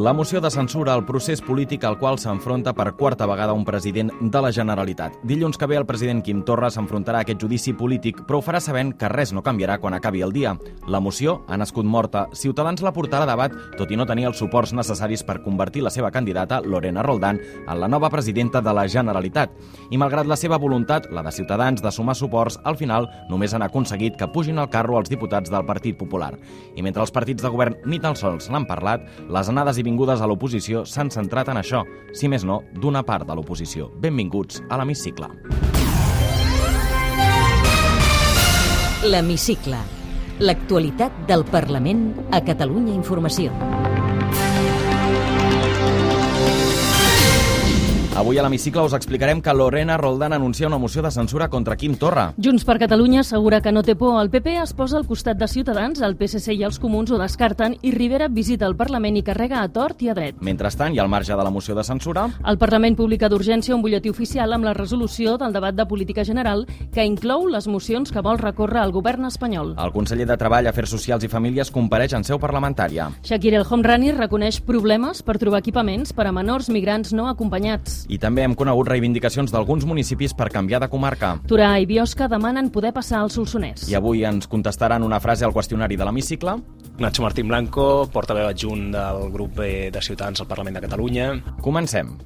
La moció de censura al procés polític al qual s'enfronta per quarta vegada un president de la Generalitat. Dilluns que ve el president Quim Torra s'enfrontarà a aquest judici polític, però ho farà sabent que res no canviarà quan acabi el dia. La moció ha nascut morta. Ciutadans la portarà a debat, tot i no tenir els suports necessaris per convertir la seva candidata, Lorena Roldán, en la nova presidenta de la Generalitat. I malgrat la seva voluntat, la de Ciutadans, de sumar suports, al final només han aconseguit que pugin al carro els diputats del Partit Popular. I mentre els partits de govern ni tan sols l'han parlat, les anades i vingudes a l'oposició s'han centrat en això, si més no, d'una part de l'oposició. Benvinguts a l'Hemicicle. L'Hemicicle. L'actualitat del Parlament a Catalunya Informació. Avui a l'hemicicle us explicarem que Lorena Roldán anuncia una moció de censura contra Quim Torra. Junts per Catalunya assegura que no té por. El PP es posa al costat de Ciutadans, el PSC i els comuns ho descarten i Rivera visita el Parlament i carrega a tort i a dret. Mentrestant, i al marge de la moció de censura, El Parlament publica d'urgència un butlletí oficial amb la resolució del debat de política general que inclou les mocions que vol recórrer al govern espanyol. el conseller de Treball, Afers Socials i Famílies compareix en seu parlamentària. Shakir El Homrani reconeix problemes per trobar equipaments per a menors migrants no acompanyats. I també hem conegut reivindicacions d'alguns municipis per canviar de comarca. Torà i Biosca demanen poder passar al Solsonès. I avui ens contestaran una frase al qüestionari de l'hemicicle. Nacho Martín Blanco, portaveu adjunt del grup de Ciutadans al Parlament de Catalunya. Comencem.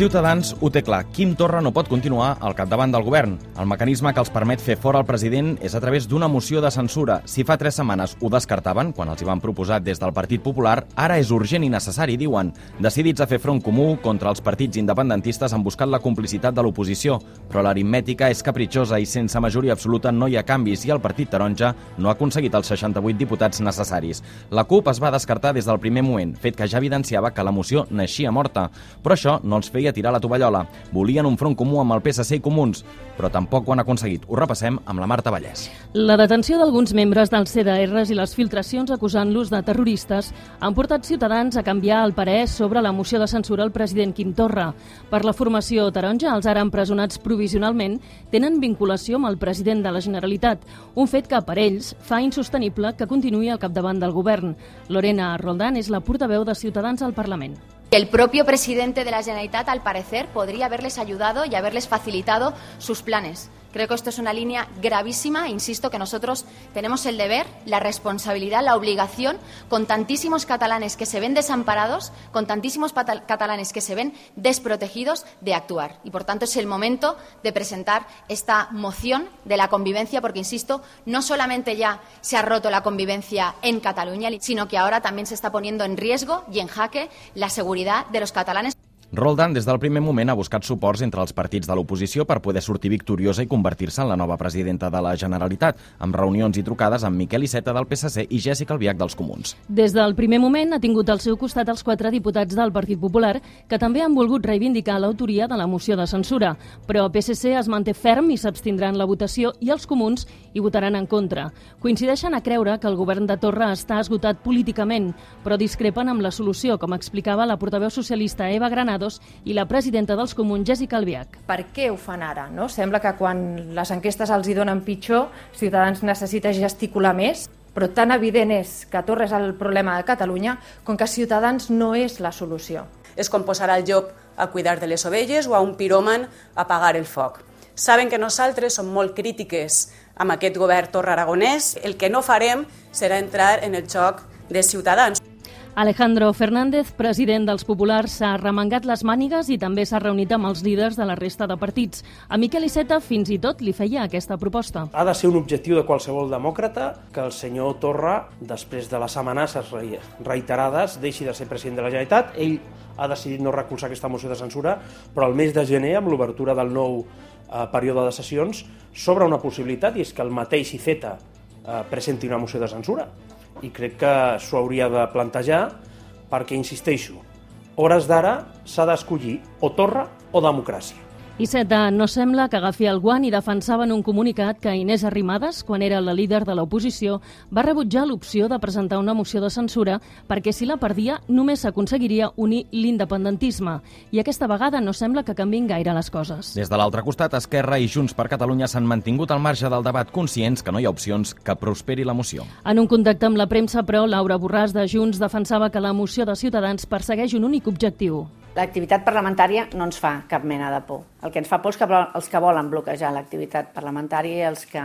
Ciutadans ho té clar. Quim Torra no pot continuar al capdavant del govern. El mecanisme que els permet fer fora el president és a través d'una moció de censura. Si fa tres setmanes ho descartaven, quan els hi van proposar des del Partit Popular, ara és urgent i necessari, diuen. Decidits a fer front comú contra els partits independentistes han buscat la complicitat de l'oposició, però l'aritmètica és capritxosa i sense majoria absoluta no hi ha canvis i el Partit Taronja no ha aconseguit els 68 diputats necessaris. La CUP es va descartar des del primer moment, fet que ja evidenciava que la moció naixia morta. Però això no els feia tirar la tovallola. Volien un front comú amb el PSC i Comuns, però tampoc ho han aconseguit. Ho repassem amb la Marta Vallès. La detenció d'alguns membres dels CDRs i les filtracions acusant-los de terroristes han portat Ciutadans a canviar el parer sobre la moció de censura al president Quim Torra. Per la formació taronja, els ara empresonats provisionalment tenen vinculació amb el president de la Generalitat, un fet que per ells fa insostenible que continuï al capdavant del govern. Lorena Roldán és la portaveu de Ciutadans al Parlament. El propio presidente de la Generalitat, al parecer, podría haberles ayudado y haberles facilitado sus planes. Creo que esto es una línea gravísima. Insisto que nosotros tenemos el deber, la responsabilidad, la obligación, con tantísimos catalanes que se ven desamparados, con tantísimos catalanes que se ven desprotegidos, de actuar. Y por tanto es el momento de presentar esta moción de la convivencia, porque insisto, no solamente ya se ha roto la convivencia en Cataluña, sino que ahora también se está poniendo en riesgo y en jaque la seguridad de los catalanes. Roldán, des del primer moment, ha buscat suports entre els partits de l'oposició per poder sortir victoriosa i convertir-se en la nova presidenta de la Generalitat, amb reunions i trucades amb Miquel Iceta del PSC i Jèssica Albiach dels Comuns. Des del primer moment ha tingut al seu costat els quatre diputats del Partit Popular que també han volgut reivindicar l'autoria de la moció de censura, però PSC es manté ferm i s'abstindrà en la votació i els comuns hi votaran en contra. Coincideixen a creure que el govern de Torra està esgotat políticament, però discrepen amb la solució, com explicava la portaveu socialista Eva Granados i la presidenta dels comuns Jèssica Albiach. per què ho fan ara? No? Sembla que quan les enquestes els hi donen pitjor, Ciutadans necessita gesticular més, però tan evident és que Torra és el problema de Catalunya com que Ciutadans no és la solució. és com posar al llop a cuidar de les ovelles o a un piròman a apagar el foc. Saben que nosaltres som molt crítiques amb aquest govern Torra Aragonès. El que no farem serà entrar en el joc de Ciutadans. Alejandro Fernández, president dels Populars, s'ha remengat les mànigues i també s'ha reunit amb els líders de la resta de partits. A Miquel Iceta fins i tot li feia aquesta proposta. Ha de ser un objectiu de qualsevol demòcrata que el senyor Torra, després de les amenaces re- reiterades, deixi de ser president de la Generalitat. Ell ha decidit no recolzar aquesta moció de censura, però al mes de gener, amb l'obertura del nou eh, període de sessions, s'obre una possibilitat i és que el mateix Iceta eh, presenti una moció de censura. I crec que s'ho hauria de plantejar perquè, insisteixo, hores d'ara s'ha d'escollir o Torra o democràcia. Iceta no sembla que agafi el guant i defensava en un comunicat que Inés Arrimadas, quan era la líder de l'oposició, va rebutjar l'opció de presentar una moció de censura perquè si la perdia només s'aconseguiria unir l'independentisme. I aquesta vegada no sembla que canvin gaire les coses. Des de l'altre costat, Esquerra i Junts per Catalunya s'han mantingut al marge del debat conscients que no hi ha opcions que prosperi la moció. En un contacte amb la premsa, però, Laura Borràs de Junts defensava que la moció de Ciutadans persegueix un únic objectiu, L'activitat parlamentària no ens fa cap mena de por. El que ens fa por és que els que volen bloquejar l'activitat parlamentària, els que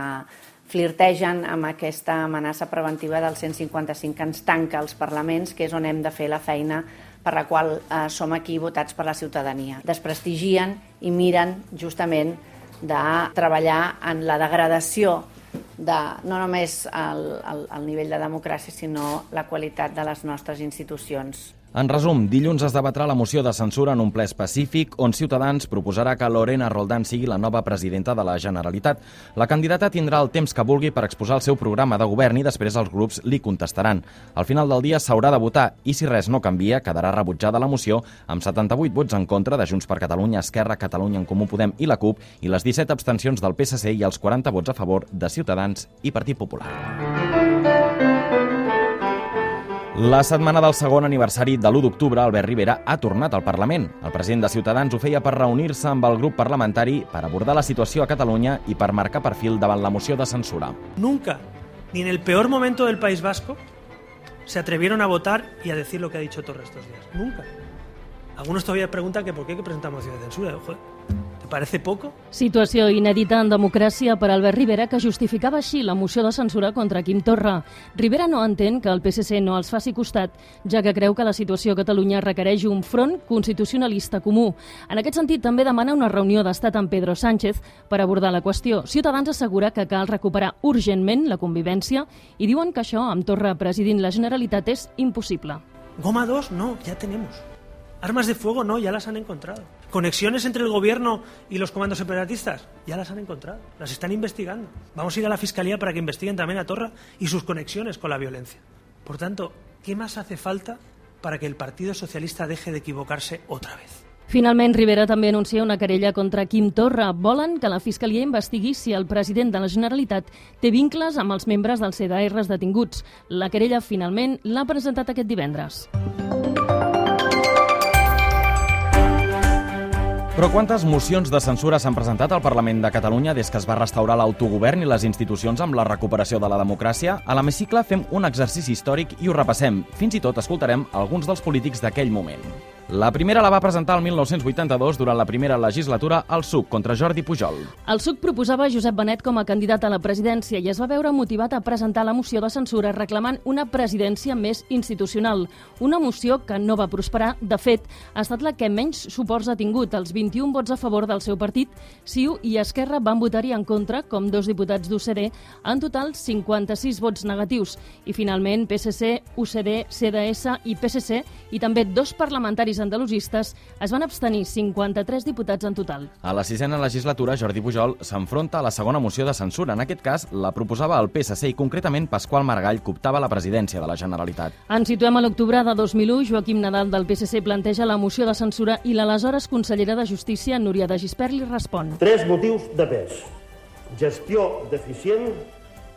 flirtegen amb aquesta amenaça preventiva del 155 que ens tanca els parlaments, que és on hem de fer la feina per la qual eh, som aquí votats per la ciutadania. Desprestigien i miren justament de treballar en la degradació de no només el, el, el nivell de democràcia, sinó la qualitat de les nostres institucions. En resum, dilluns es debatrà la moció de censura en un ple específic on Ciutadans proposarà que Lorena Roldán sigui la nova presidenta de la Generalitat. La candidata tindrà el temps que vulgui per exposar el seu programa de govern i després els grups li contestaran. Al final del dia s'haurà de votar i si res no canvia, quedarà rebutjada la moció amb 78 vots en contra de Junts per Catalunya, Esquerra, Catalunya en Comú Podem i la CUP i les 17 abstencions del PSC i els 40 vots a favor de Ciutadans i Partit Popular. La setmana del segon aniversari de l'1 d'octubre, Albert Rivera ha tornat al Parlament. El president de Ciutadans ho feia per reunir-se amb el grup parlamentari per abordar la situació a Catalunya i per marcar perfil davant la moció de censura. Nunca, ni en el peor momento del País Vasco, se atrevieron a votar y a decir lo que ha dicho Torres estos días. Nunca. Algunos todavía preguntan que por qué que presentar moción de censura. Joder, parece poco? Situació inèdita en democràcia per Albert Rivera que justificava així la moció de censura contra Quim Torra. Rivera no entén que el PSC no els faci costat, ja que creu que la situació a Catalunya requereix un front constitucionalista comú. En aquest sentit, també demana una reunió d'estat amb Pedro Sánchez per abordar la qüestió. Ciutadans assegura que cal recuperar urgentment la convivència i diuen que això, amb Torra presidint la Generalitat, és impossible. Goma 2, no, ya tenemos. Armas de fuego no, ya las han encontrado. Conexiones entre el gobierno y los comandos separatistas, ya las han encontrado, las están investigando. Vamos a ir a la Fiscalía para que investiguen también a Torra y sus conexiones con la violencia. Por tanto, ¿qué más hace falta para que el Partido Socialista deje de equivocarse otra vez? Finalment, Rivera també anuncia una querella contra Quim Torra. Volen que la Fiscalia investigui si el president de la Generalitat té vincles amb els membres dels CDRs detinguts. La querella, finalment, l'ha presentat aquest divendres. Però quantes mocions de censura s'han presentat al Parlament de Catalunya des que es va restaurar l'autogovern i les institucions amb la recuperació de la democràcia? A l'hemicicle fem un exercici històric i ho repassem. Fins i tot escoltarem alguns dels polítics d'aquell moment. La primera la va presentar el 1982 durant la primera legislatura al SUC contra Jordi Pujol. El SUC proposava Josep Benet com a candidat a la presidència i es va veure motivat a presentar la moció de censura reclamant una presidència més institucional. Una moció que no va prosperar, de fet, ha estat la que menys suports ha tingut. Els 21 vots a favor del seu partit, CiU i Esquerra van votar-hi en contra, com dos diputats d'UCD, en total 56 vots negatius. I finalment PSC, UCD, CDS i PSC i també dos parlamentaris parlamentaris andalusistes es van abstenir 53 diputats en total. A la sisena legislatura, Jordi Pujol s'enfronta a la segona moció de censura. En aquest cas, la proposava el PSC i concretament Pasqual Maragall, que optava la presidència de la Generalitat. Ens situem a l'octubre de 2001. Joaquim Nadal del PSC planteja la moció de censura i l'aleshores consellera de Justícia, Núria de Gispert, li respon. Tres motius de pes. Gestió deficient,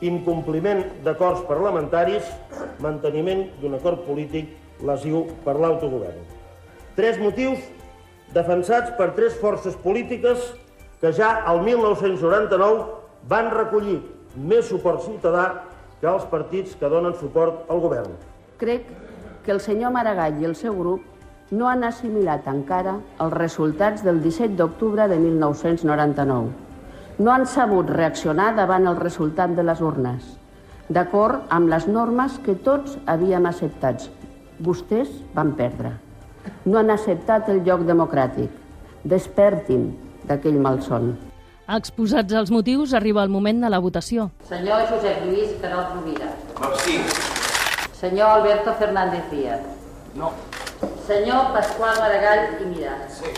incompliment d'acords parlamentaris, manteniment d'un acord polític lesiu per l'autogovern. Tres motius defensats per tres forces polítiques que ja al 1999 van recollir més suport ciutadà que els partits que donen suport al govern. Crec que el senyor Maragall i el seu grup no han assimilat encara els resultats del 17 d'octubre de 1999. No han sabut reaccionar davant el resultat de les urnes, d'acord amb les normes que tots havíem acceptats. Vostès van perdre no han acceptat el lloc democràtic. Despertin d'aquell malson. Exposats els motius, arriba el moment de la votació. Senyor Josep Lluís Carol Rovira. M'abstinc. Senyor Alberto Fernández Díaz. No. Senyor Pasqual Maragall i Mirà. Sí.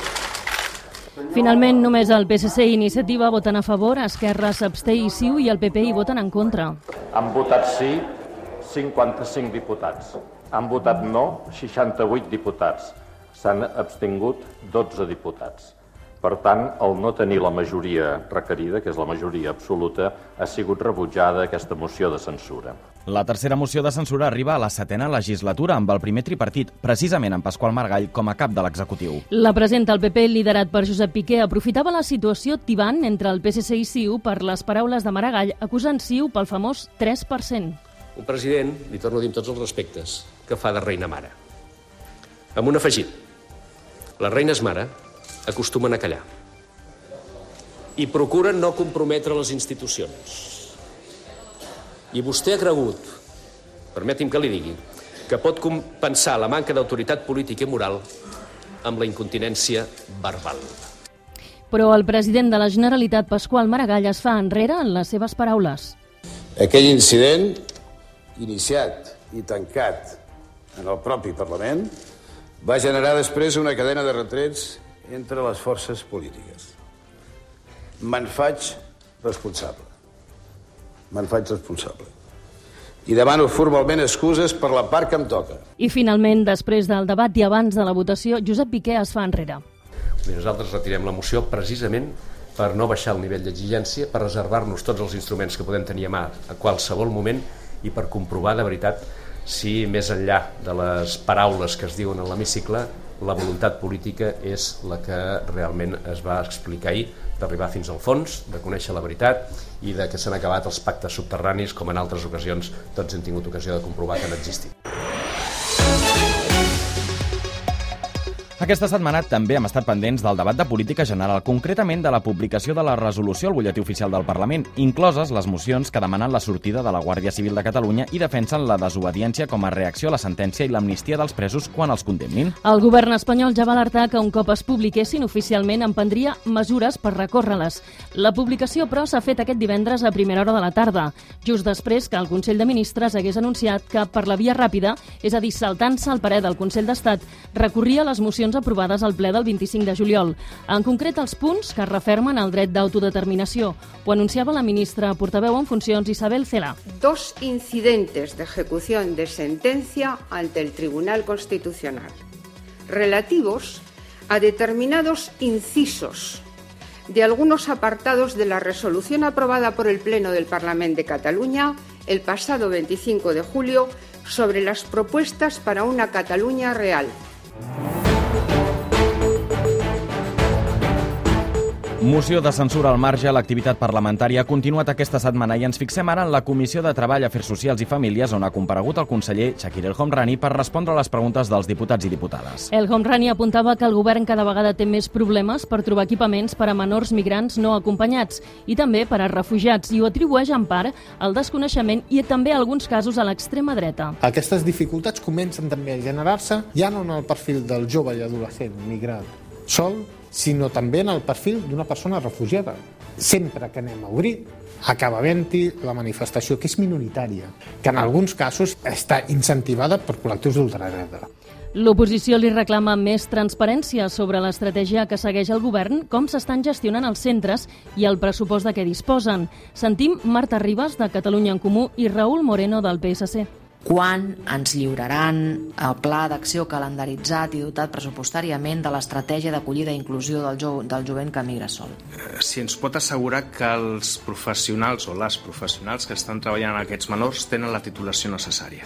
Finalment, només el PSC i Iniciativa voten a favor, Esquerra s'absté i Ciu i el PP hi voten en contra. Han votat sí 55 diputats. Han votat no 68 diputats. S'han abstingut 12 diputats. Per tant, el no tenir la majoria requerida, que és la majoria absoluta, ha sigut rebutjada aquesta moció de censura. La tercera moció de censura arriba a la setena legislatura amb el primer tripartit, precisament amb Pasqual Margall com a cap de l'executiu. La presenta el PP, liderat per Josep Piqué, aprofitava la situació tibant entre el PSC i CiU per les paraules de Maragall, acusant CiU pel famós 3%. Un president, li torno a dir amb tots els respectes, que fa de reina mare. Amb un afegit. Les reines mare acostumen a callar i procuren no comprometre les institucions. I vostè ha cregut, permeti'm que li digui, que pot compensar la manca d'autoritat política i moral amb la incontinència verbal. Però el president de la Generalitat, Pasqual Maragall, es fa enrere en les seves paraules. Aquell incident, iniciat i tancat en el propi Parlament, va generar després una cadena de retrets entre les forces polítiques. Me'n faig responsable. Me'n faig responsable. I demano formalment excuses per la part que em toca. I finalment, després del debat i abans de la votació, Josep Piqué es fa enrere. I nosaltres retirem la moció precisament per no baixar el nivell d'exigència, per reservar-nos tots els instruments que podem tenir a mà a qualsevol moment i per comprovar de veritat si més enllà de les paraules que es diuen en l'hemicicle la voluntat política és la que realment es va explicar ahir d'arribar fins al fons, de conèixer la veritat i de que s'han acabat els pactes subterranis com en altres ocasions tots hem tingut ocasió de comprovar que han existit. Aquesta setmana també hem estat pendents del debat de política general, concretament de la publicació de la resolució al butlletí oficial del Parlament, incloses les mocions que demanen la sortida de la Guàrdia Civil de Catalunya i defensen la desobediència com a reacció a la sentència i l'amnistia dels presos quan els condemnin. El govern espanyol ja va alertar que un cop es publiquessin oficialment emprendria mesures per recórrer-les. La publicació, però, s'ha fet aquest divendres a primera hora de la tarda, just després que el Consell de Ministres hagués anunciat que per la via ràpida, és a dir, saltant-se al parer del Consell d'Estat, recorria les mocions resolucions aprovades al ple del 25 de juliol. En concret, els punts que refermen el dret d'autodeterminació. Ho anunciava la ministra portaveu en funcions Isabel Cela. Dos incidentes de de sentencia ante el Tribunal Constitucional relativos a determinados incisos de algunos apartados de la resolución aprobada por el Pleno del Parlamento de Cataluña el pasado 25 de julio sobre las propuestas para una Cataluña real. Moció de censura al marge, l'activitat parlamentària ha continuat aquesta setmana i ens fixem ara en la Comissió de Treball, Afers Socials i Famílies on ha comparegut el conseller Shakir El Homrani per respondre a les preguntes dels diputats i diputades. El Homrani apuntava que el govern cada vegada té més problemes per trobar equipaments per a menors migrants no acompanyats i també per a refugiats i ho atribueix en part al desconeixement i també alguns casos a l'extrema dreta. Aquestes dificultats comencen també a generar-se ja no en el perfil del jove i adolescent migrant sol sinó també en el perfil d'una persona refugiada. Sempre que anem a obrir, acaba havent-hi la manifestació, que és minoritària, que en alguns casos està incentivada per col·lectius d'ultradreta. L'oposició li reclama més transparència sobre l'estratègia que segueix el govern, com s'estan gestionant els centres i el pressupost de què disposen. Sentim Marta Ribas, de Catalunya en Comú, i Raül Moreno, del PSC quan ens lliuraran el pla d'acció calendaritzat i dotat pressupostàriament de l'estratègia d'acollida i inclusió del, jo, del jovent que migra sol. Eh, si ens pot assegurar que els professionals o les professionals que estan treballant en aquests menors tenen la titulació necessària.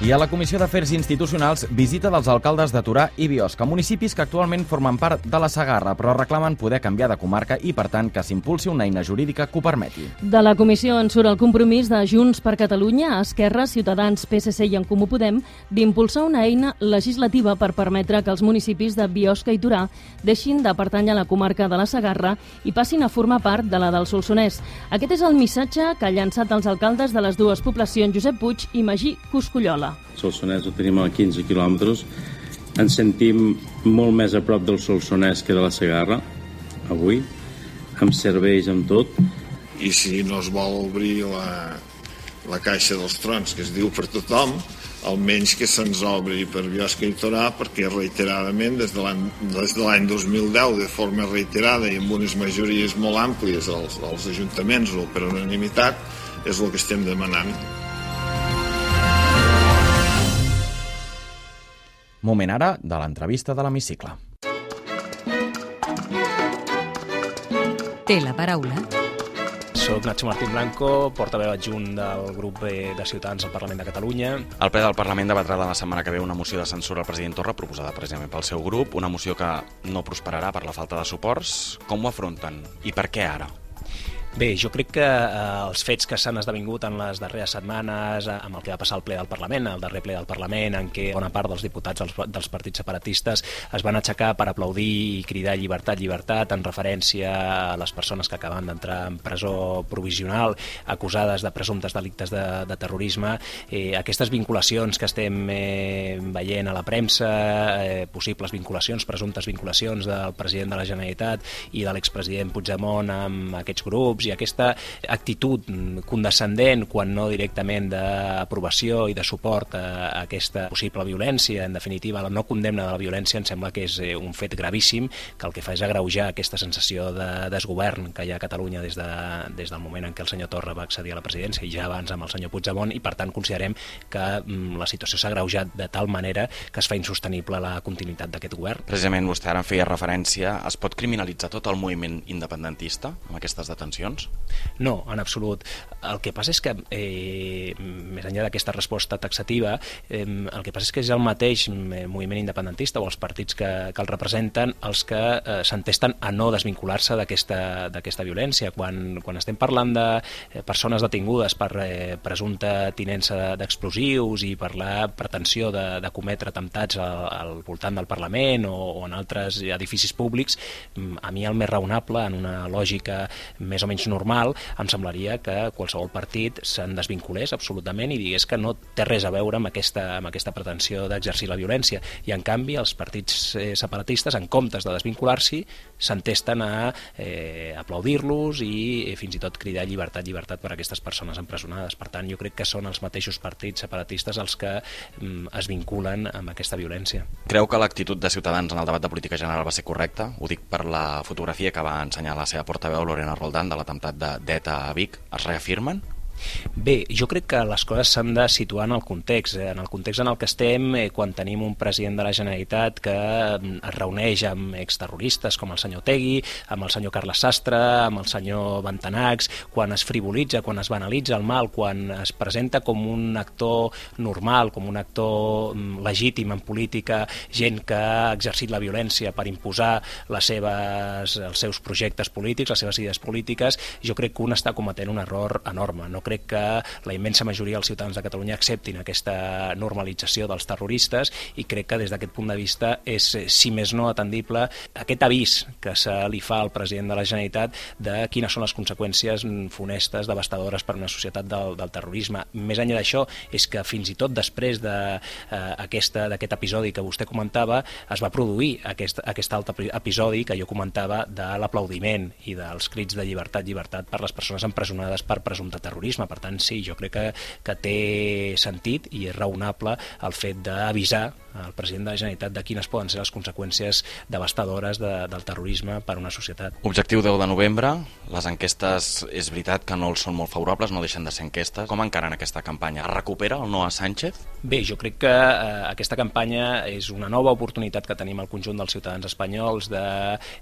I a la Comissió d'Afers Institucionals, visita dels alcaldes de Torà i Biosca, municipis que actualment formen part de la Sagarra, però reclamen poder canviar de comarca i, per tant, que s'impulsi una eina jurídica que ho permeti. De la comissió en surt el compromís de Junts per Catalunya, Esquerra, Ciutadans, PSC i en Comú Podem d'impulsar una eina legislativa per permetre que els municipis de Biosca i Torà deixin de pertànyer a la comarca de la Sagarra i passin a formar part de la del Solsonès. Aquest és el missatge que ha llançat els alcaldes de les dues poblacions, Josep Puig i Magí Coscollola. Solsonès ho tenim a 15 quilòmetres. Ens sentim molt més a prop del Solsonès que de la Segarra, avui, amb serveis, amb tot. I si no es vol obrir la, la caixa dels trons, que es diu per tothom, almenys que se'ns obri per Biosca i Torà perquè reiteradament des de l'any 2010 de forma reiterada i amb unes majories molt àmplies als, als ajuntaments o per unanimitat és el que estem demanant. Moment ara de l'entrevista de l'hemicicle. Té la paraula soc Nacho Martín Blanco, portaveu adjunt del grup de Ciutadans al Parlament de Catalunya. El ple del Parlament debatrà la setmana que ve una moció de censura al president Torra proposada precisament pel seu grup, una moció que no prosperarà per la falta de suports. Com ho afronten i per què ara? Bé, jo crec que eh, els fets que s'han esdevingut en les darreres setmanes, eh, amb el que va passar al ple del Parlament, el darrer ple del Parlament, en què bona part dels diputats dels, dels partits separatistes es van aixecar per aplaudir i cridar llibertat, llibertat, en referència a les persones que acaben d'entrar en presó provisional, acusades de presumptes delictes de, de terrorisme, eh, aquestes vinculacions que estem eh, veient a la premsa, eh, possibles vinculacions, presumptes vinculacions del president de la Generalitat i de l'expresident Puigdemont amb aquests grups, i aquesta actitud condescendent, quan no directament d'aprovació i de suport a aquesta possible violència, en definitiva la no condemna de la violència, em sembla que és eh, un fet gravíssim que el que fa és agreujar aquesta sensació de desgovern que hi ha a Catalunya des, de, des del moment en què el senyor Torra va accedir a la presidència i ja abans amb el senyor Puigdemont i per tant considerem que mm, la situació s'ha agreujat de tal manera que es fa insostenible la continuïtat d'aquest govern. Precisament vostè ara en feia referència, es pot criminalitzar tot el moviment independentista amb aquestes detencions? Doncs? No, en absolut. El que passa és que, eh, més enllà d'aquesta resposta taxativa, eh, el que passa és que és el mateix eh, moviment independentista o els partits que, que el representen els que eh, s'entesten a no desvincular-se d'aquesta violència. Quan, quan estem parlant de eh, persones detingudes per eh, presumpta tinença d'explosius i per la pretensió de, de cometre atemptats al, al voltant del Parlament o, o en altres edificis públics, mm, a mi el més raonable, en una lògica més o menys normal, em semblaria que qualsevol partit se'n desvinculés absolutament i digués que no té res a veure amb aquesta, amb aquesta pretensió d'exercir la violència. I en canvi els partits eh, separatistes, en comptes de desvincular-s'hi, s'entesten a eh, aplaudir-los i eh, fins i tot cridar llibertat, llibertat per a aquestes persones empresonades. Per tant, jo crec que són els mateixos partits separatistes els que mm, es vinculen amb aquesta violència. Creu que l'actitud de Ciutadans en el debat de política general va ser correcta? Ho dic per la fotografia que va ensenyar la seva portaveu Lorena Roldán de l'atemptat atemptat d'ETA a Vic es reafirmen? Bé, jo crec que les coses s'han de situar en el context, eh? en el context en el que estem eh, quan tenim un president de la Generalitat que mm, es reuneix amb exterroristes com el senyor Tegui, amb el senyor Carles Sastre, amb el senyor Bantanacs, quan es frivolitza, quan es banalitza el mal, quan es presenta com un actor normal, com un actor mm, legítim en política, gent que ha exercit la violència per imposar les seves, els seus projectes polítics, les seves idees polítiques, jo crec que un està cometent un error enorme. No crec que la immensa majoria dels ciutadans de Catalunya acceptin aquesta normalització dels terroristes i crec que des d'aquest punt de vista és, si més no, atendible aquest avís que se li fa al president de la Generalitat de quines són les conseqüències funestes, devastadores per una societat del, del terrorisme. Més enllà d'això, és que fins i tot després d'aquest de, uh, episodi que vostè comentava, es va produir aquest, aquest altre episodi que jo comentava de l'aplaudiment i dels crits de llibertat, llibertat per les persones empresonades per presumpte terrorisme terrorisme. Per tant, sí, jo crec que, que té sentit i és raonable el fet d'avisar el president de la Generalitat de quines poden ser les conseqüències devastadores de, del terrorisme per a una societat. Objectiu 10 de novembre, les enquestes és veritat que no són molt favorables, no deixen de ser enquestes. Com encaren aquesta campanya? Es recupera el no a Sánchez? Bé, jo crec que eh, aquesta campanya és una nova oportunitat que tenim al conjunt dels ciutadans espanyols de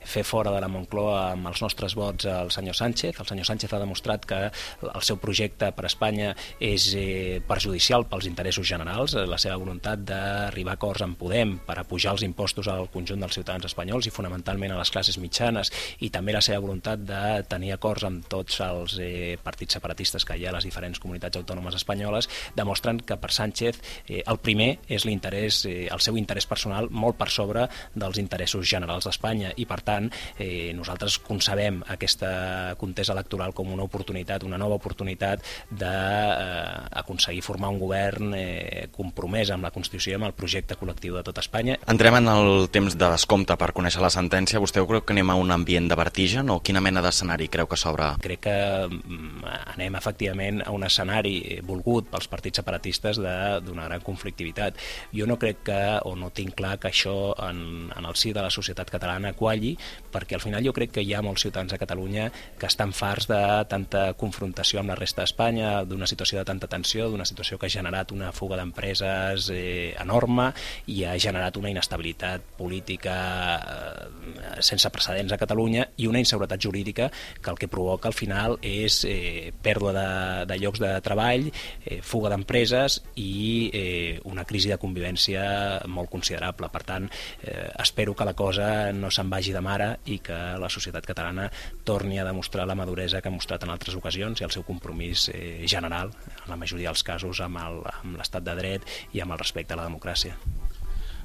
fer fora de la Moncloa amb els nostres vots al senyor Sánchez. El senyor Sánchez ha demostrat que el seu projecte per Espanya és eh, perjudicial pels interessos generals, la seva voluntat d'arribar a acords amb Podem per apujar els impostos al conjunt dels ciutadans espanyols i fonamentalment a les classes mitjanes i també la seva voluntat de tenir acords amb tots els eh, partits separatistes que hi ha a les diferents comunitats autònomes espanyoles demostren que per Sánchez eh, el primer és l'interès, eh, el seu interès personal molt per sobre dels interessos generals d'Espanya i per tant eh, nosaltres concebem aquesta contesa electoral com una oportunitat, una nova oportunitat d'aconseguir eh, formar un govern eh, compromès amb la Constitució i amb el projecte col·lectiu de tot Espanya. Entrem en el temps de descompte per conèixer la sentència. Vostè creu que anem a un ambient de vertigen o quina mena d'escenari creu que s'obre? Crec que mm, anem efectivament a un escenari volgut pels partits separatistes d'una gran conflictivitat. Jo no crec que, o no tinc clar que això en, en el si de la societat catalana qualli, perquè al final jo crec que hi ha molts ciutadans a Catalunya que estan farts de tanta confrontació amb la resta d'Espanya, d'una situació de tanta tensió, d'una situació que ha generat una fuga d'empreses eh, enorme, i ha generat una inestabilitat política eh, sense precedents a Catalunya i una inseguretat jurídica que el que provoca al final és eh, pèrdua de, de llocs de treball, eh, fuga d'empreses i eh, una crisi de convivència molt considerable. Per tant, eh, espero que la cosa no se'n vagi de mare i que la societat catalana torni a demostrar la maduresa que ha mostrat en altres ocasions i el seu compromís eh, general, en la majoria dels casos, amb l'estat de dret i amb el respecte a la democràcia.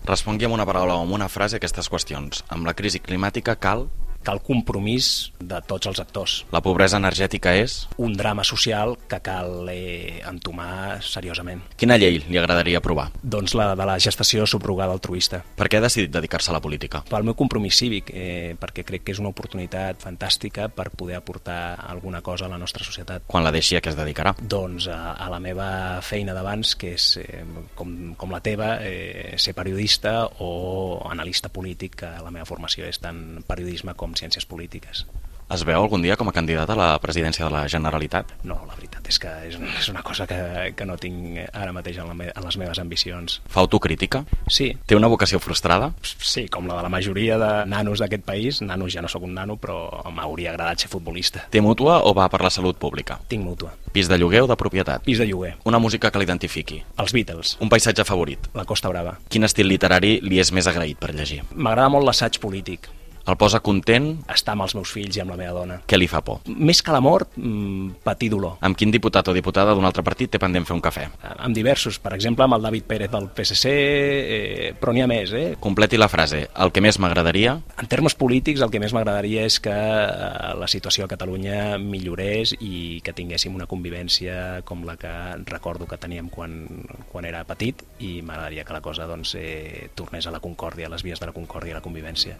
Respongui amb una paraula o amb una frase aquestes qüestions. Amb la crisi climàtica cal cal compromís de tots els actors. La pobresa energètica és? Un drama social que cal eh, entomar seriosament. Quina llei li agradaria aprovar? Doncs la de la gestació subrogada altruista. Per què ha decidit dedicar-se a la política? Pel meu compromís cívic, eh, perquè crec que és una oportunitat fantàstica per poder aportar alguna cosa a la nostra societat. Quan la deixi a què es dedicarà? Doncs a, a la meva feina d'abans, que és eh, com, com la teva, eh, ser periodista o analista polític, que la meva formació és tant periodisme com com ciències polítiques. Es veu algun dia com a candidat a la presidència de la Generalitat? No, la veritat és que és, és una cosa que, que no tinc ara mateix en, la me, en les meves ambicions. Fa autocrítica? Sí. Té una vocació frustrada? Sí, com la de la majoria de nanos d'aquest país. Nanos ja no sóc un nano, però m'hauria agradat ser futbolista. Té mútua o va per la salut pública? Tinc mútua. Pis de lloguer o de propietat? Pis de lloguer. Una música que l'identifiqui? Els Beatles. Un paisatge favorit? La Costa Brava. Quin estil literari li és més agraït per llegir? M'agrada molt l'assaig polític el posa content? Estar amb els meus fills i amb la meva dona. Què li fa por? Més que la mort, mmm, patir dolor. Amb quin diputat o diputada d'un altre partit té pendent fer un cafè? Eh, amb diversos, per exemple amb el David Pérez del PSC, eh, però n'hi ha més. Eh? Completi la frase. El que més m'agradaria? En termes polítics, el que més m'agradaria és que eh, la situació a Catalunya millorés i que tinguéssim una convivència com la que recordo que teníem quan, quan era petit i m'agradaria que la cosa doncs, eh, tornés a la concòrdia, a les vies de la concòrdia i la convivència.